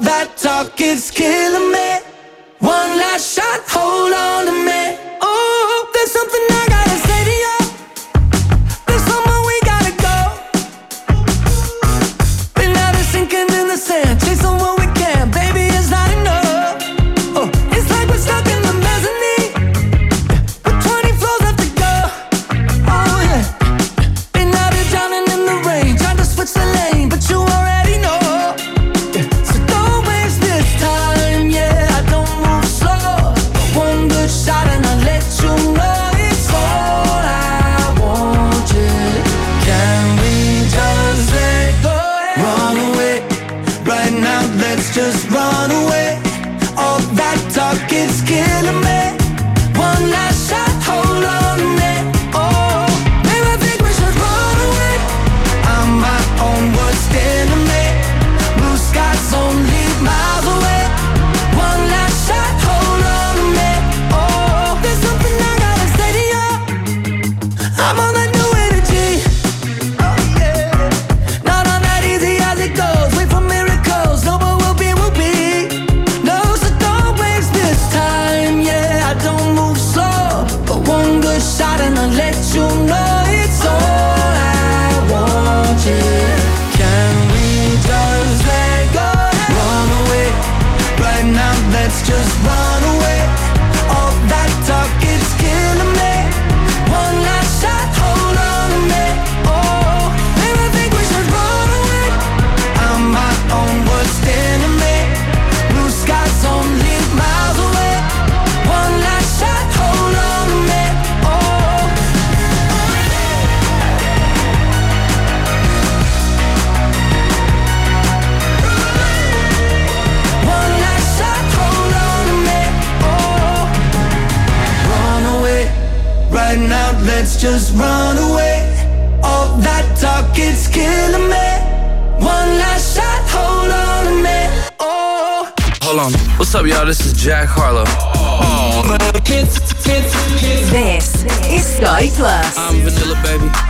that talk is killing me. One last shot, hold on to me. Let's just run away. All that talk is killing me. One last shot, hold on to me. Oh. Hold on. What's up, y'all? This is Jack Harlow. This is Sky Plus. I'm vanilla, baby.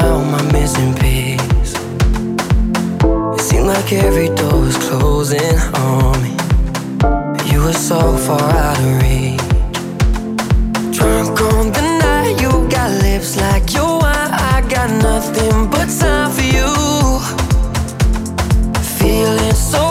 Found my missing piece. It seemed like every door was closing on me. You were so far out of reach. Drunk on the night, you got lips like your wine. I got nothing but time for you. Feeling so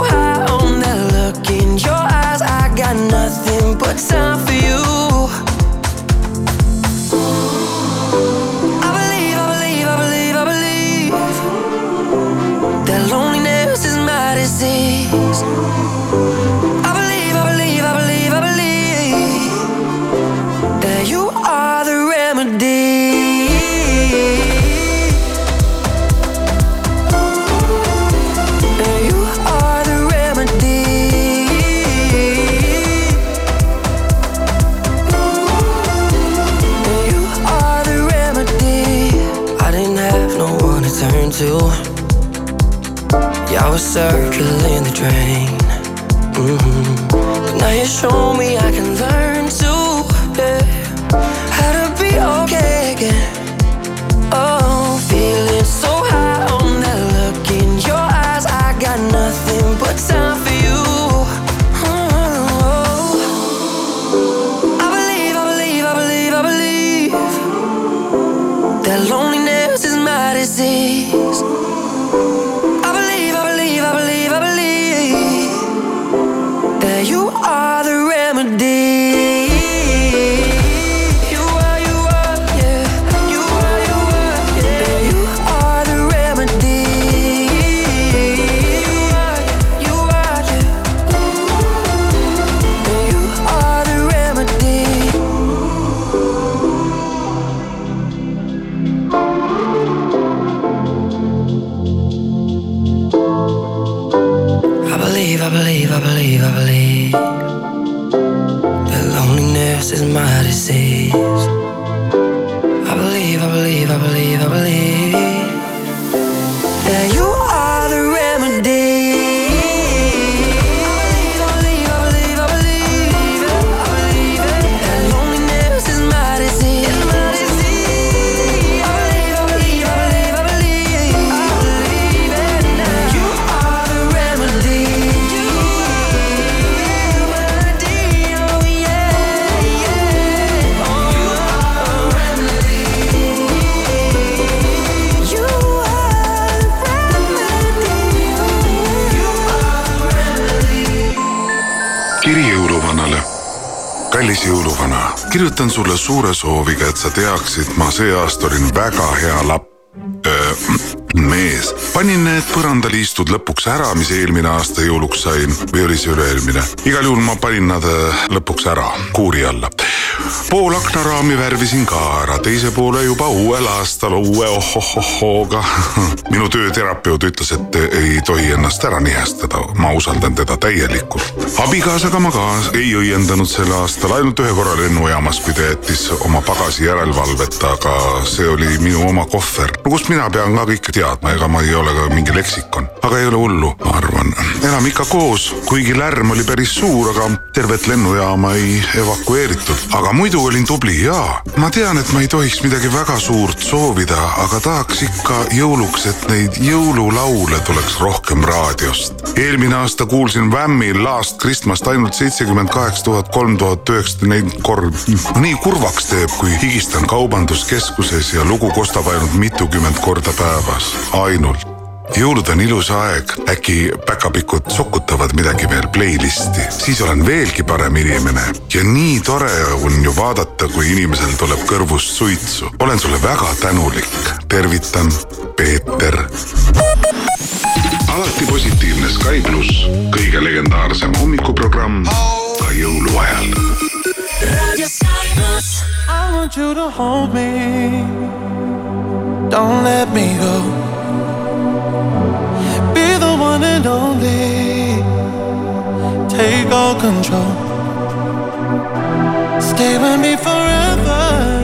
was circling the drain. Mhm. But now you show me I can learn kiri jõuluvanale. kallis jõuluvana, kirjutan sulle suure sooviga, et sa teaksid, ma see aasta olin väga hea lap-, mees. panin need põrandaliistud lõpuks ära, mis eelmine aasta jõuluks sain või oli see üle-eelmine. igal juhul ma panin nad lõpuks ära kuuri alla. Pool aknaraami värvisin ka ära, teise poole juba uuel aastal uue ohohohooga. minu tööterapeut ütles, et ei tohi ennast ära nihestada, ma usaldan teda täielikult. abikaasaga ma ka ei õiendanud sel aastal, ainult ühe korra lennujaamas, kui ta jättis oma pagasi järelevalveta, aga see oli minu oma kohver. no kust mina pean ka kõike teadma, ega ma ei ole ka mingi leksikon, aga ei ole hullu, ma arvan. elame ikka koos, kuigi lärm oli päris suur, aga tervet lennujaama ei evakueeritud. aga muidu olin tubli ja ma tean, et ma ei tohiks midagi väga suurt soovida, aga tahaks ikka jõuluks, et neid jõululaule tuleks rohkem raadiost. eelmine aasta kuulsin Whammi Last Christmas't ainult seitsekümmend kaheksa tuhat kolm tuhat üheksasada nelikümmend korda. nii kurvaks teeb, kui higistan kaubanduskeskuses ja lugu kostab ainult mitukümmend korda päevas, ainult jõulud on ilus aeg, äkki päkapikud sokutavad midagi veel playlisti, siis olen veelgi parem inimene. ja nii tore on ju vaadata, kui inimesel tuleb kõrvust suitsu. olen sulle väga tänulik, tervitan, Peeter. alati positiivne Sky pluss, kõige legendaarsem hommikuprogramm ka jõuluajal. I want you to hold me, don't let me go. one and only. Take all control. Stay with me forever.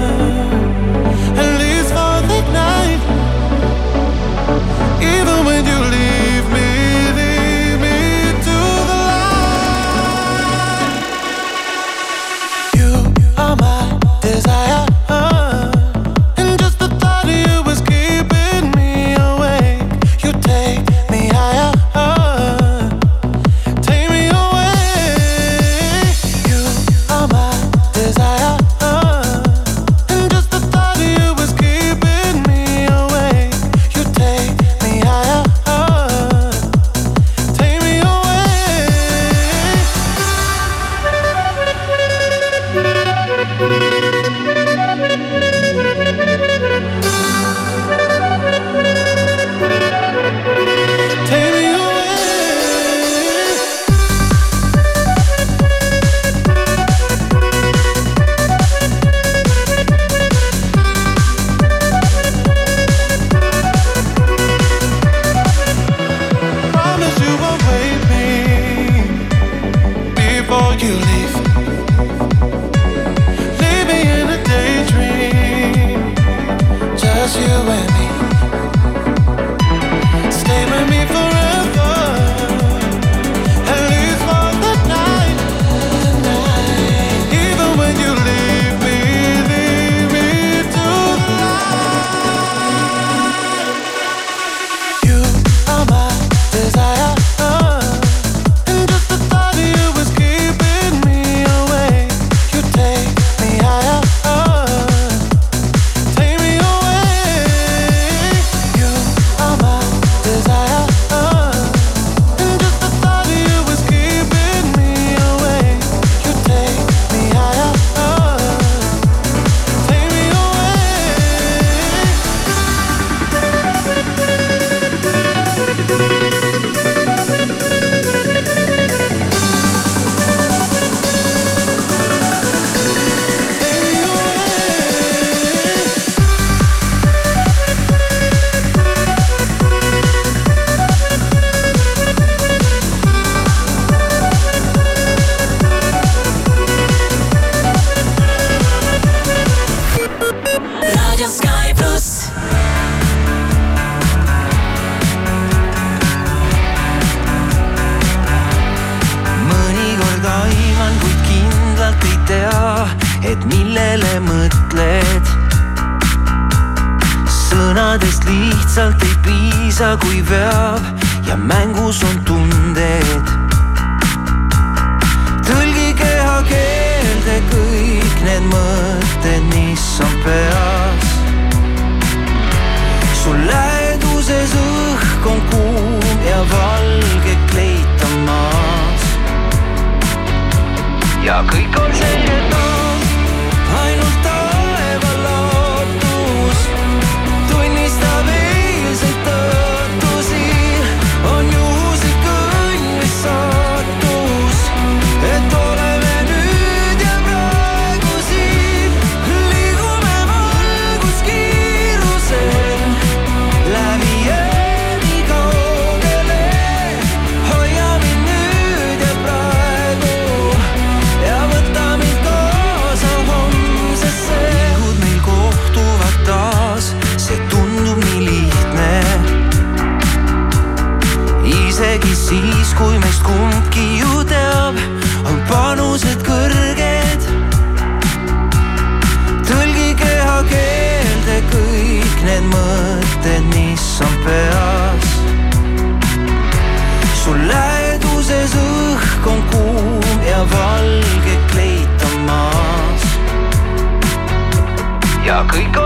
rico.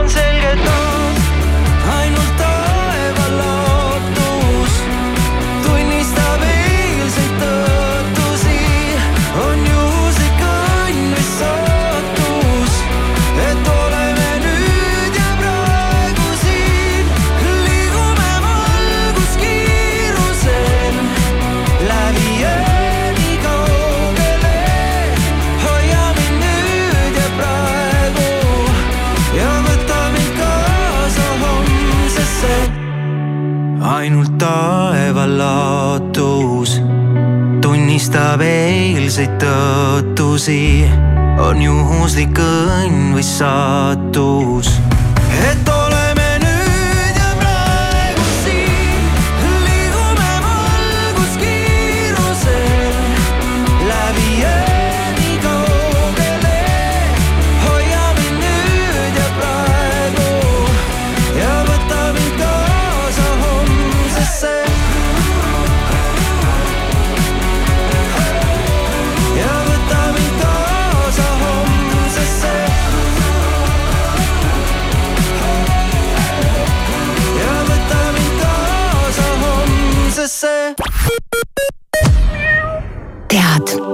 asi on juhuslik õnn või saatus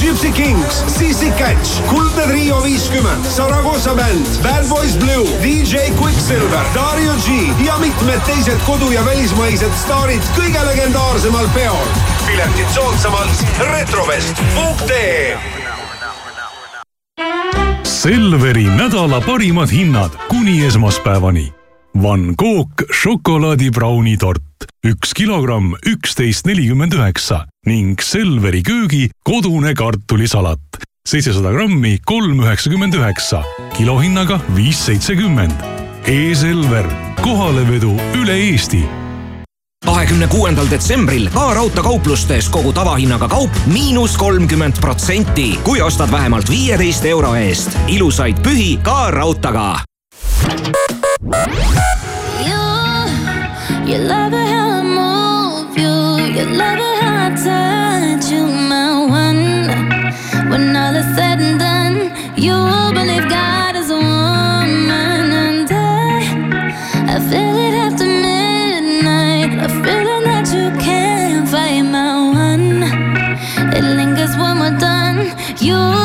Gypsy Kings, Sissi Catch, Kuldne Trio viiskümmend, Saragossa bänd, Bad Boys Blue, DJ Quicksilver, Dario G ja mitmed teised kodu- ja välismaised staarid kõige legendaarsemal peol. piletid soodsamalt retrovest.ee Selveri nädala parimad hinnad kuni esmaspäevani. Van Cook šokolaadibraunitort üks kilogramm, üksteist nelikümmend üheksa ning Selveri köögi kodune kartulisalat seitsesada grammi, kolm üheksakümmend üheksa, kilohinnaga viis seitsekümmend. E-Selver, kohalevedu üle Eesti kahekümne kuuendal detsembril ka raudteekauplustes kogu tavahinnaga kaup miinus kolmkümmend protsenti, kui ostad vähemalt viieteist euro eest. ilusaid pühi ka raudtega. You, you love it how I move you, you love it how I touch you, my one. When all is said and done, you will believe God is a woman, and I, I feel it after midnight, a feeling that you can't fight, my one. It lingers when we're done, you.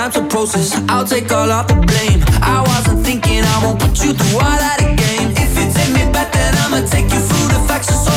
Time to process. I'll take all of the blame. I wasn't thinking I won't put you through all that again. If you take me back, then I'ma take you through the facts.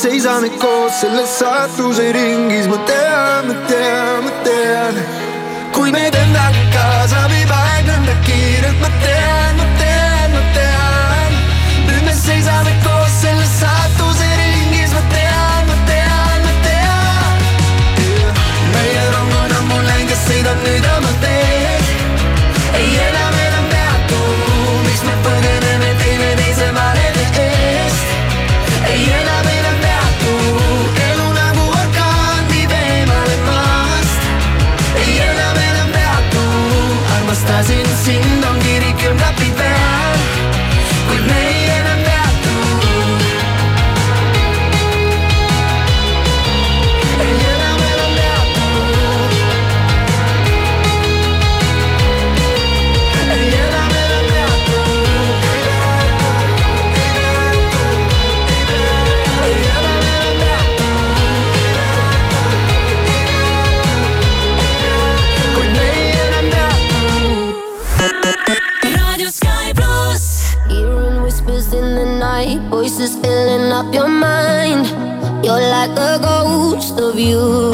seisame koos selles saatusringis, ma tean, ma tean, ma tean. your mind. You're like a ghost of you.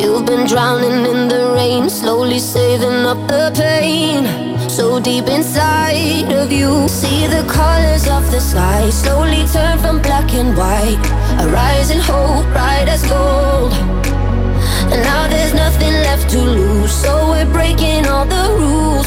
You've been drowning in the rain, slowly saving up the pain. So deep inside of you, see the colors of the sky slowly turn from black and white. A rising hope, bright as gold. And now there's nothing left to lose, so we're breaking all the rules.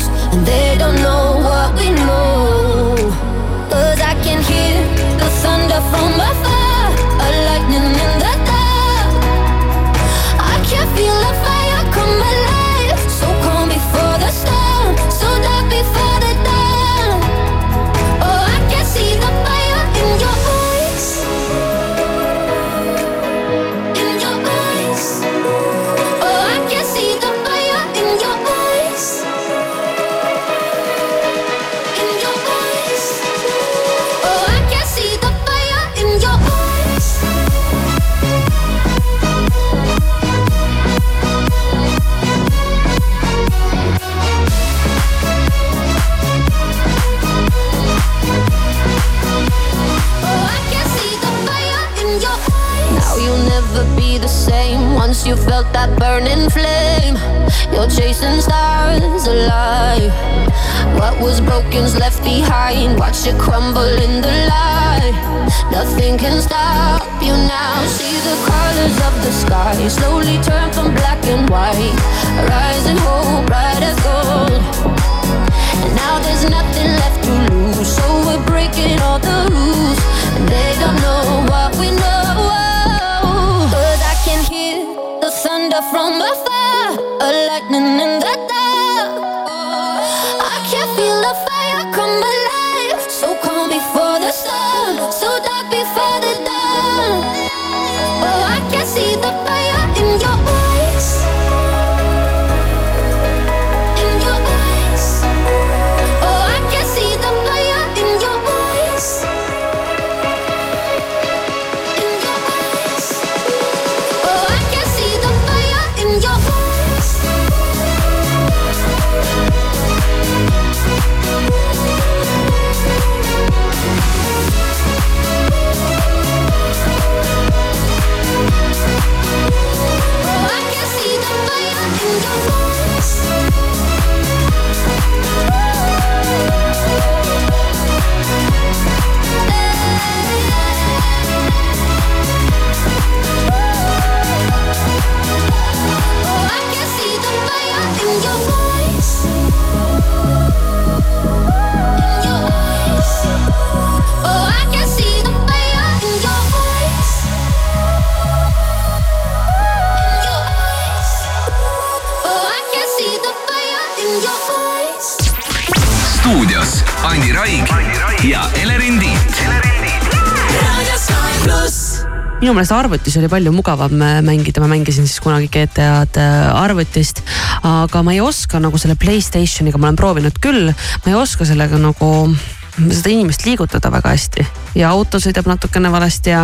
chasing stars alive. What was broken's left behind. Watch it crumble in the light. Nothing can stop you now. See the colors of the sky slowly turn from black and white. Rising hope, bright as gold. And now there's nothing left to lose. So we're breaking all the rules. And they don't know what we know. But I can hear the thunder from afar lightning in the minu meelest arvutis oli palju mugavam äh, mängida, ma mängisin siis kunagi GTA-d äh, arvutist. aga ma ei oska nagu selle Playstationiga, ma olen proovinud küll, ma ei oska sellega nagu seda inimest liigutada väga hästi ja auto sõidab natukene valesti ja,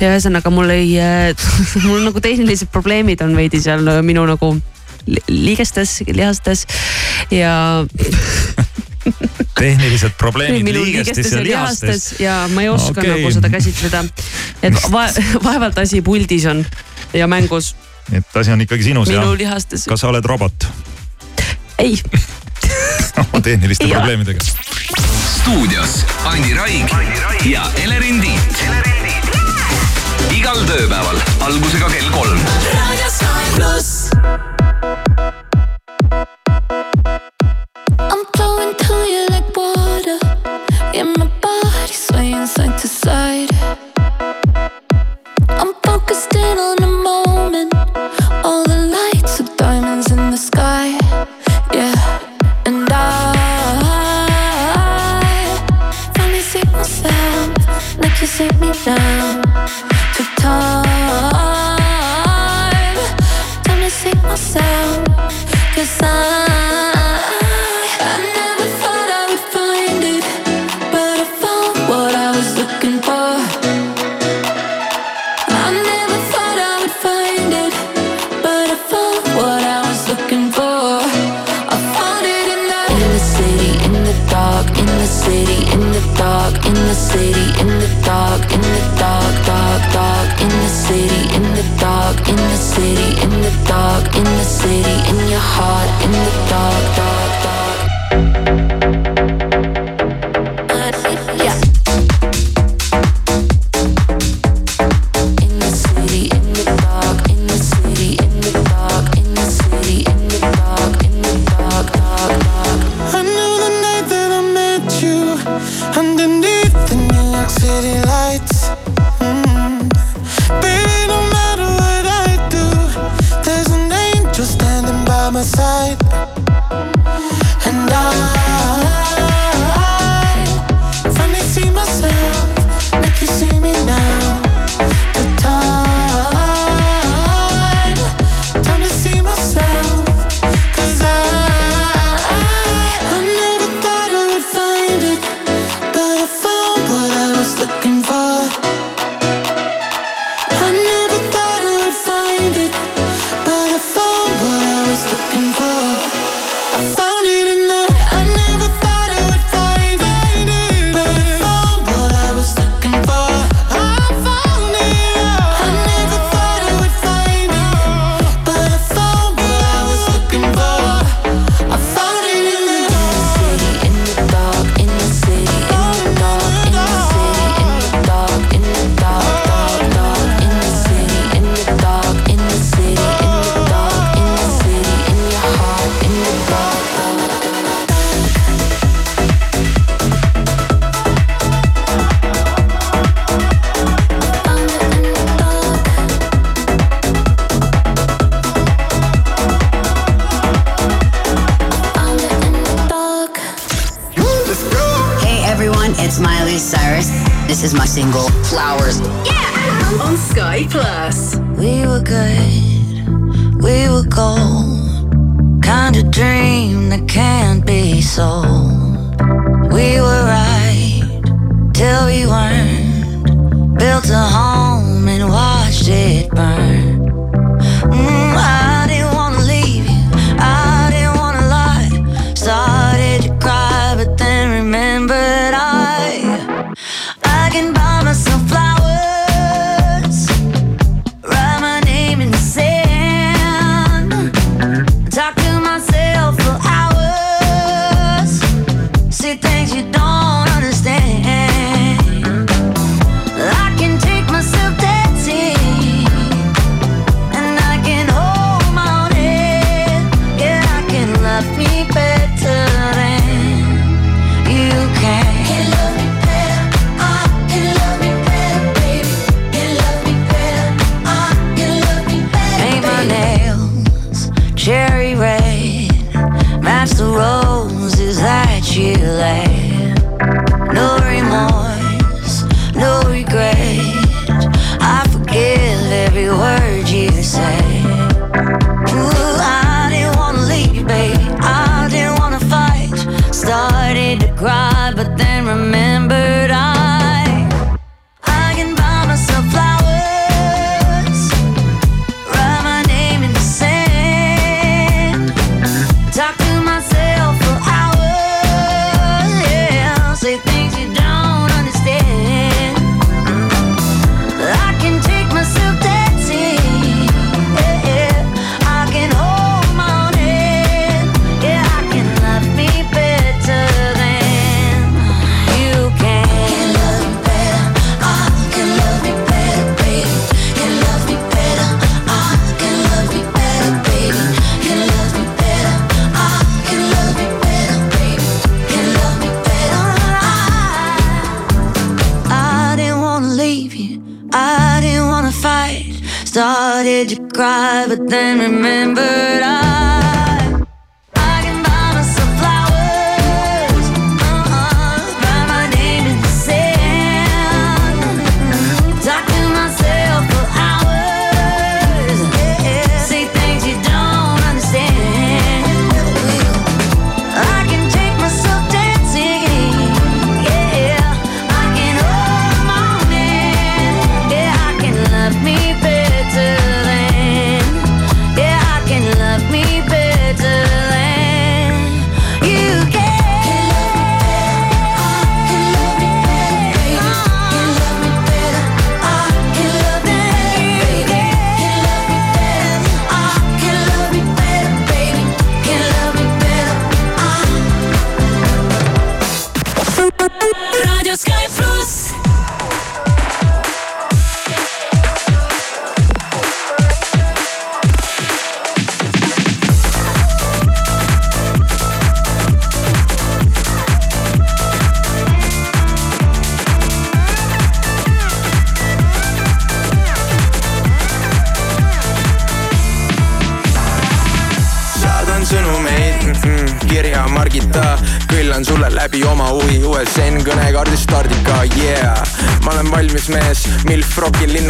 ja ühesõnaga mul ei äh, mul nagu tehnilised probleemid on veidi seal minu nagu liigestes, lihastes ja tehnilised probleemid liigestes ja lihastes. ja ma ei oska okay. nagu seda käsitleda. et no. va vaevalt asi puldis on ja mängus. et asi on ikkagi sinus ja. minu lihastes. kas sa oled robot? ei oma tehniliste probleemidega. stuudios Andi Raig ja Elerin Tiit. igal tööpäeval algusega kell kolm. raadios Kae pluss.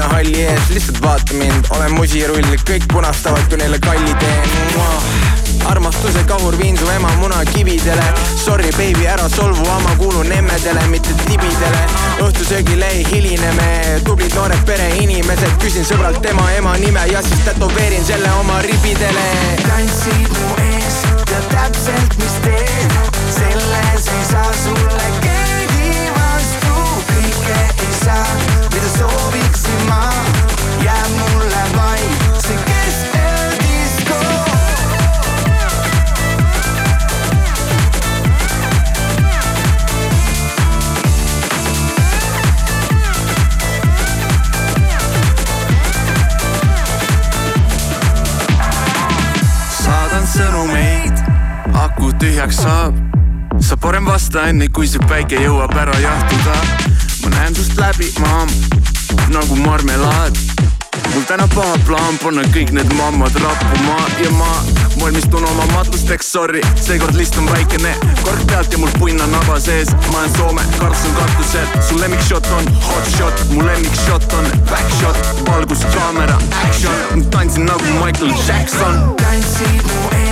Rokil linnahalli ees, lihtsalt vaata mind, olen musirull, kõik punastavad, kui neile kalli teen. Armastuse kahur viin su ema munakividele. Sorry baby, ära solvu, ma kuulun emmedele, mitte tibidele. Õhtusöögile ei hiline me, tublid noored pereinimesed. Küsin sõbralt tema ema nime ja siis tätoveerin selle oma ribidele. Tantsid mu ees, tead täpselt, mis teen, selles ei saa sulle keegi vastu, kõike ei saa, tühjaks saab. sa parem vasta enne, kui see päike jõuab ära jahtuda. ma näen sust läbi, maam, nagu marmelaad. mul täna paha plaan panna kõik need mammad rappuma ja ma valmistun oma matusteks, sorry, seekord list on väikene, kork pealt ja mul punn on naba sees, ma olen Soome, Karlsson katusel, su lemmikshot on hot shot, mu lemmikshot on back shot, valgus, kaamera, action, tantsin nagu Michael Jackson. tantsid mu ees,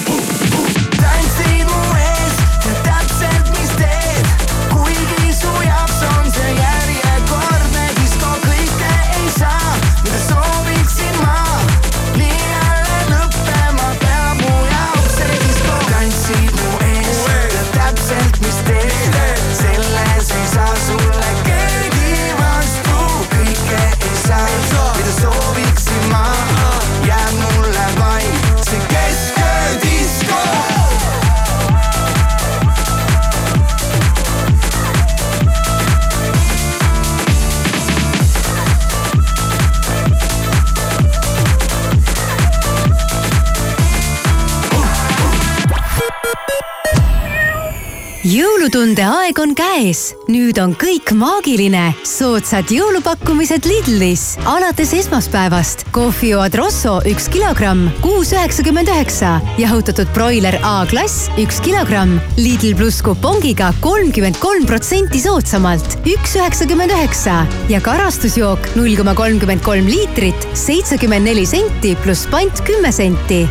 jõulutunde aeg on käes, nüüd on kõik maagiline. soodsad jõulupakkumised Lidlis alates esmaspäevast. kohvijoad Rosso üks kilogramm, kuus üheksakümmend üheksa. jahutatud broiler A-klass üks kilogramm. Lidl pluss kupongiga kolmkümmend kolm protsenti soodsamalt, üks üheksakümmend üheksa. ja karastusjook null koma kolmkümmend kolm liitrit, seitsekümmend neli senti pluss pant kümme senti.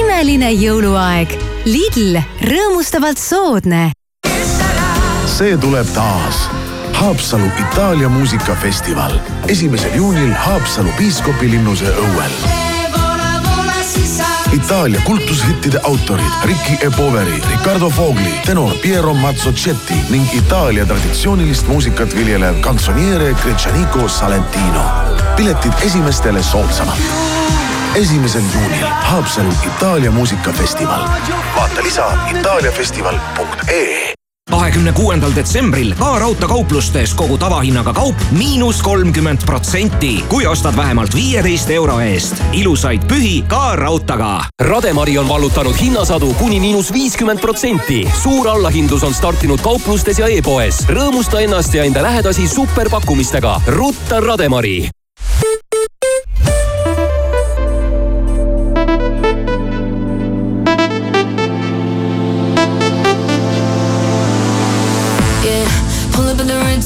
imeline jõuluaeg. Lidl, rõõmustavalt soodne see tuleb taas. Haapsalu Itaalia muusikafestival esimesel juunil Haapsalu piiskopilinnuse õuel. Itaalia kultushittide autorid Ricky E. Poveri, Riccardo Fogli, tenor Piero Mazzocetti ning Itaalia traditsioonilist muusikat viljelev kantsoniere Gretšaniko Salentino. piletid esimestele soodsamalt. esimesel juunil Haapsalu Itaalia muusikafestival. vaata lisa itaaliafestival.ee kahekümne kuuendal detsembril ka raudteekauplustes kogu tavahinnaga kaup miinus kolmkümmend protsenti, kui ostad vähemalt viieteist euro eest. ilusaid pühi ka raudteega. Rademari on vallutanud hinnasadu kuni miinus viiskümmend protsenti. suur allahindlus on startinud kauplustes ja e-poes. rõõmusta ennast ja enda lähedasi superpakkumistega. rutta Rademari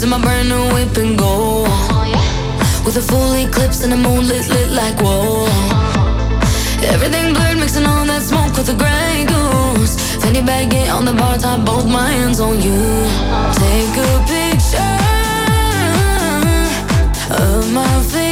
in my brand new whip and go. With a full eclipse and the moon lit like whoa. Everything blurred, mixing all that smoke with the gray goose. Fanny bag, get on the bar top, both my hands on you. Take a picture of my figure.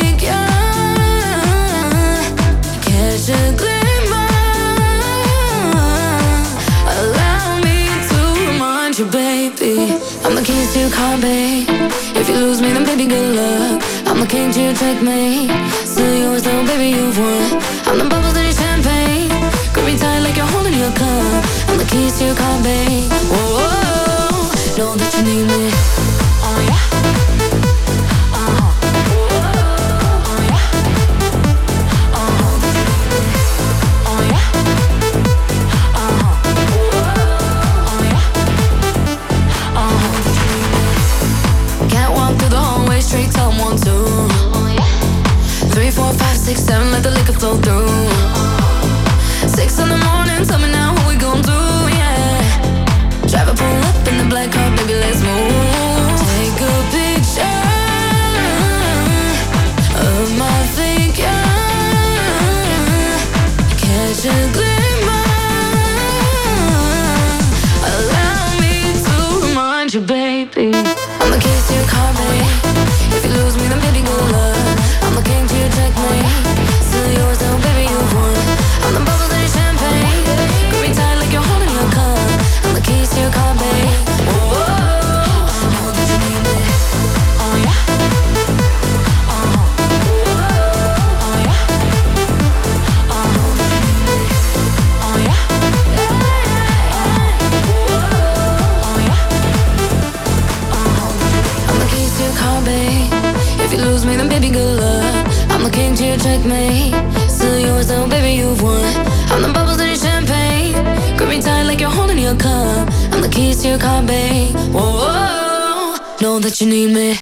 To checkmate. Still yours, though, baby, you've won. I'm the bubbles in your champagne. Grip me tight like you're holding your cup. I'm the keys to your car, babe. Know that you need me.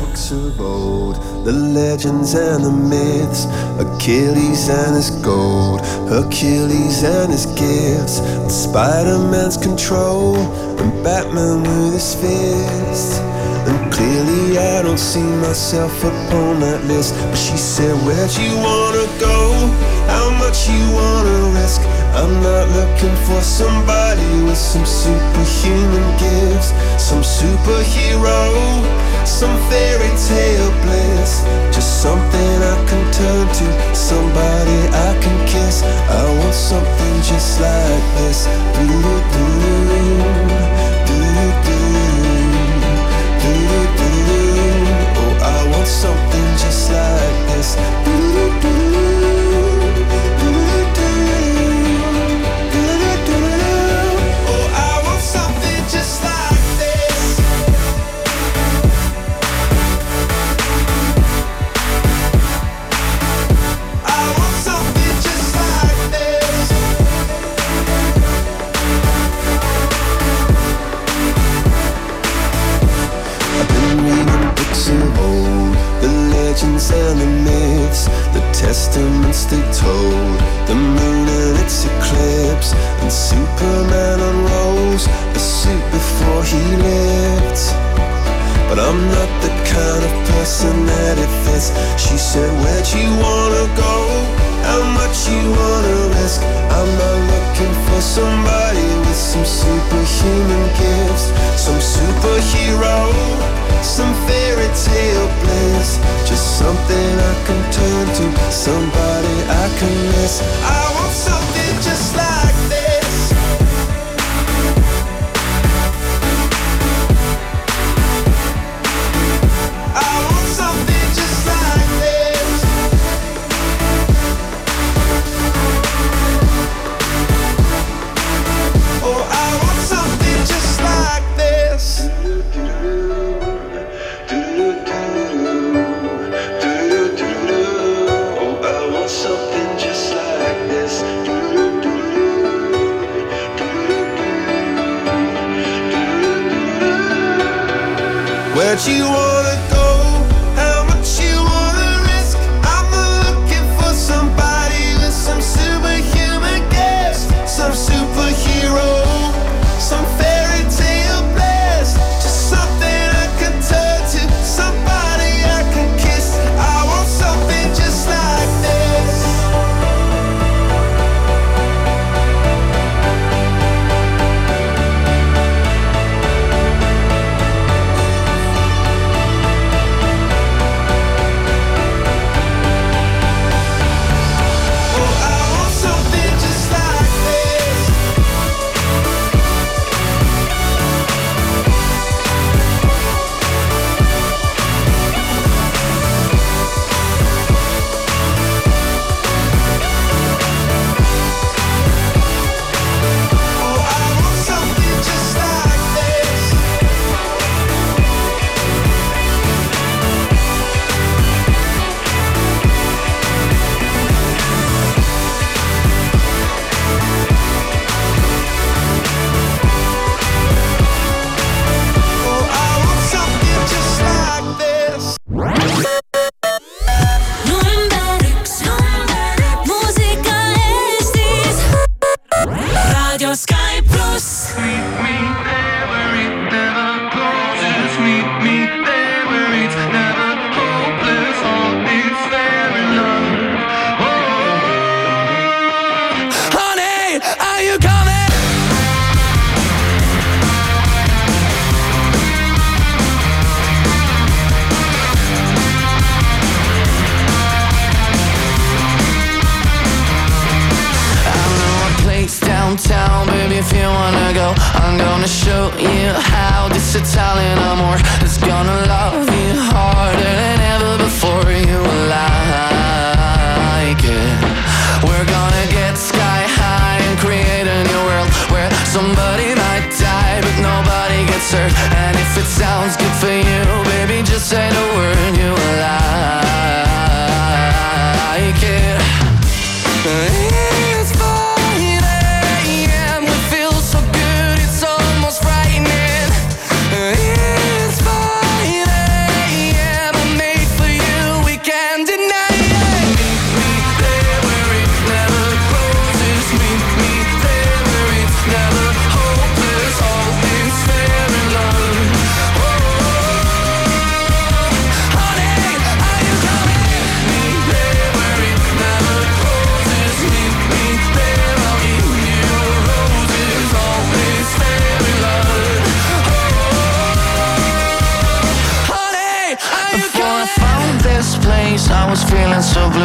books of old, the legends and the myths, Achilles and his gold, Hercules and his gifts, and Spider-Man's control, and Batman with his fist. And clearly I don't see myself upon that list. But she said, Where'd you wanna go? Much you wanna risk? I'm not looking for somebody with some superhuman gifts, some superhero, some fairy tale bliss. Just something I can turn to, somebody I can kiss. I want something just like this. Doo-doo-doo, doo-doo-doo, Oh, I want something just like this. Oh, the testaments they told, the moon and its eclipse, and Superman unrolls a suit before he lived. But I'm not the kind of person that it fits. She said, Where'd you wanna go? How much you wanna risk? I'm not looking for somebody with some superhuman gifts, some superhero some fairy tale bliss, just something I can turn somebody I can miss. I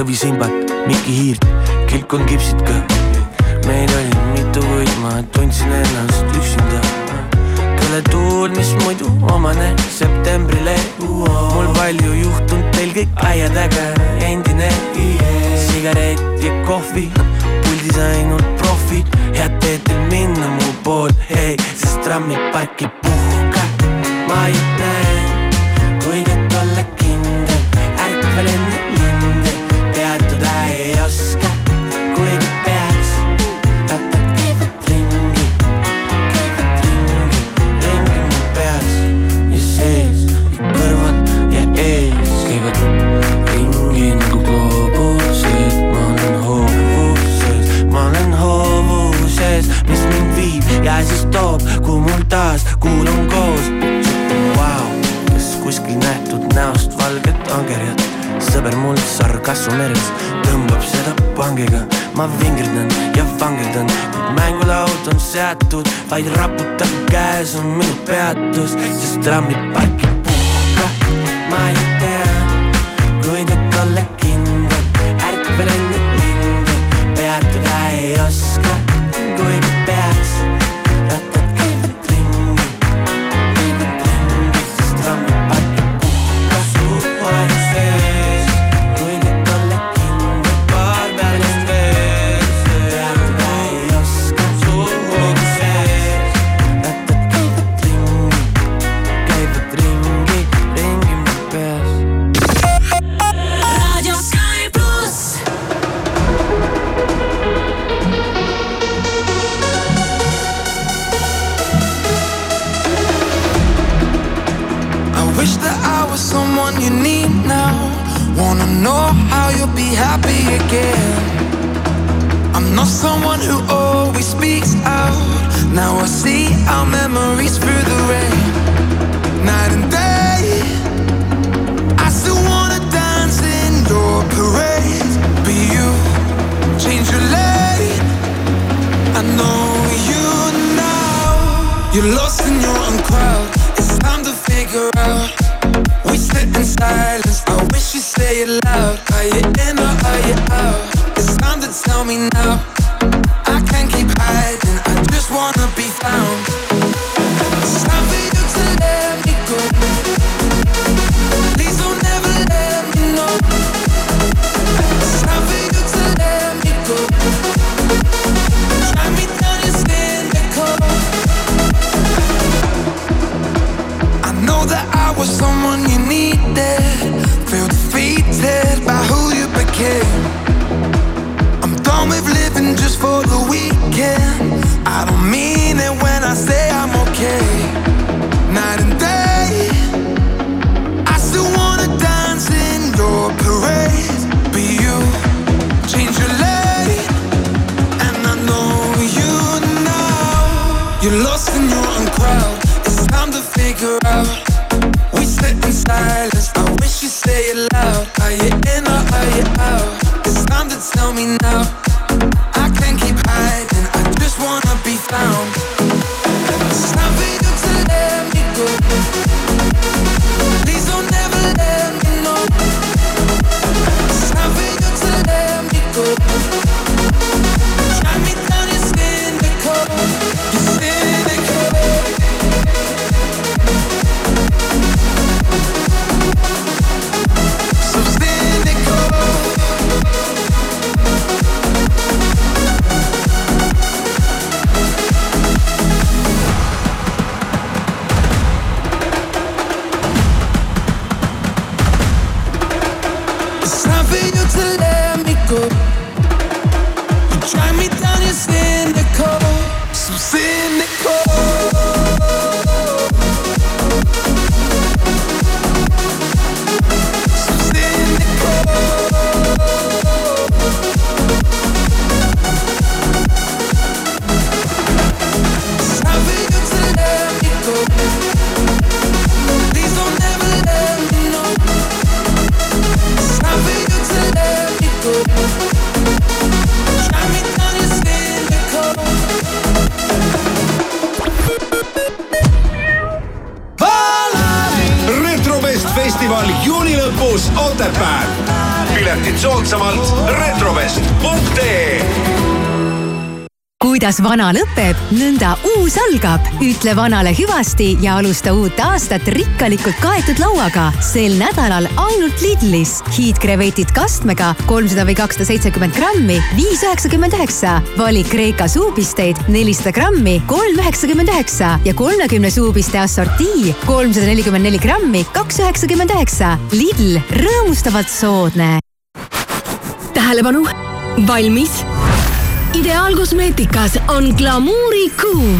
lõvisimbat, Mikki Hiirt, kilkon kipsid ka. meid oli mitu, kuid ma tundsin ennast üksinda. kõle tuul, mis muidu omane septembrile, mul palju juhtunud, teil kõik aia taga endine, sigaret ja kohvi, puldis ainult profid, head teed teil minna mu pool, ei, sest trammipark ei puhka, ma ei näe, kuidas olla kindel, ärkvel enne toob, kuhu mul taas kuulun koos. Vau, kas kuskil nähtud näost valget angerjat, sõber mul sarkassumeres tõmbab seda pangiga, ma vingerdan ja vangerdan, kuid mängulaud on seatud, vaid raputab käes on minu peatus, sest trammipark ei puhka, ma ei someone you need now. Wanna know how you'll be happy again. I'm not someone who always speaks out. Now I see our memories through the rain. Night and day. I still wanna dance in your parade. But you change your lane. I know you now. You're lost in your own crowd. It's time to figure out. Sit in silence. I wish you say it loud. Are you in or are you out? It's time to tell me now. Just for the weekend. I don't mean it when I say I'm okay. Vana lõpeb, nõnda uus algab. ütle vanale hüvasti ja alusta uut aastat rikkalikult kaetud lauaga. sel nädalal ainult Lidlis hiidkrevetid kastmega kolmsada või kakssada seitsekümmend grammi, viis üheksakümmend üheksa. valik Kreeka suupisteid nelisada grammi, kolm üheksakümmend üheksa ja kolmekümne suupiste assortii kolmsada nelikümmend neli grammi, kaks üheksakümmend üheksa. Lidl, rõõmustavalt soodne. tähelepanu, valmis ideaalkosmeetikas on glamuurikuu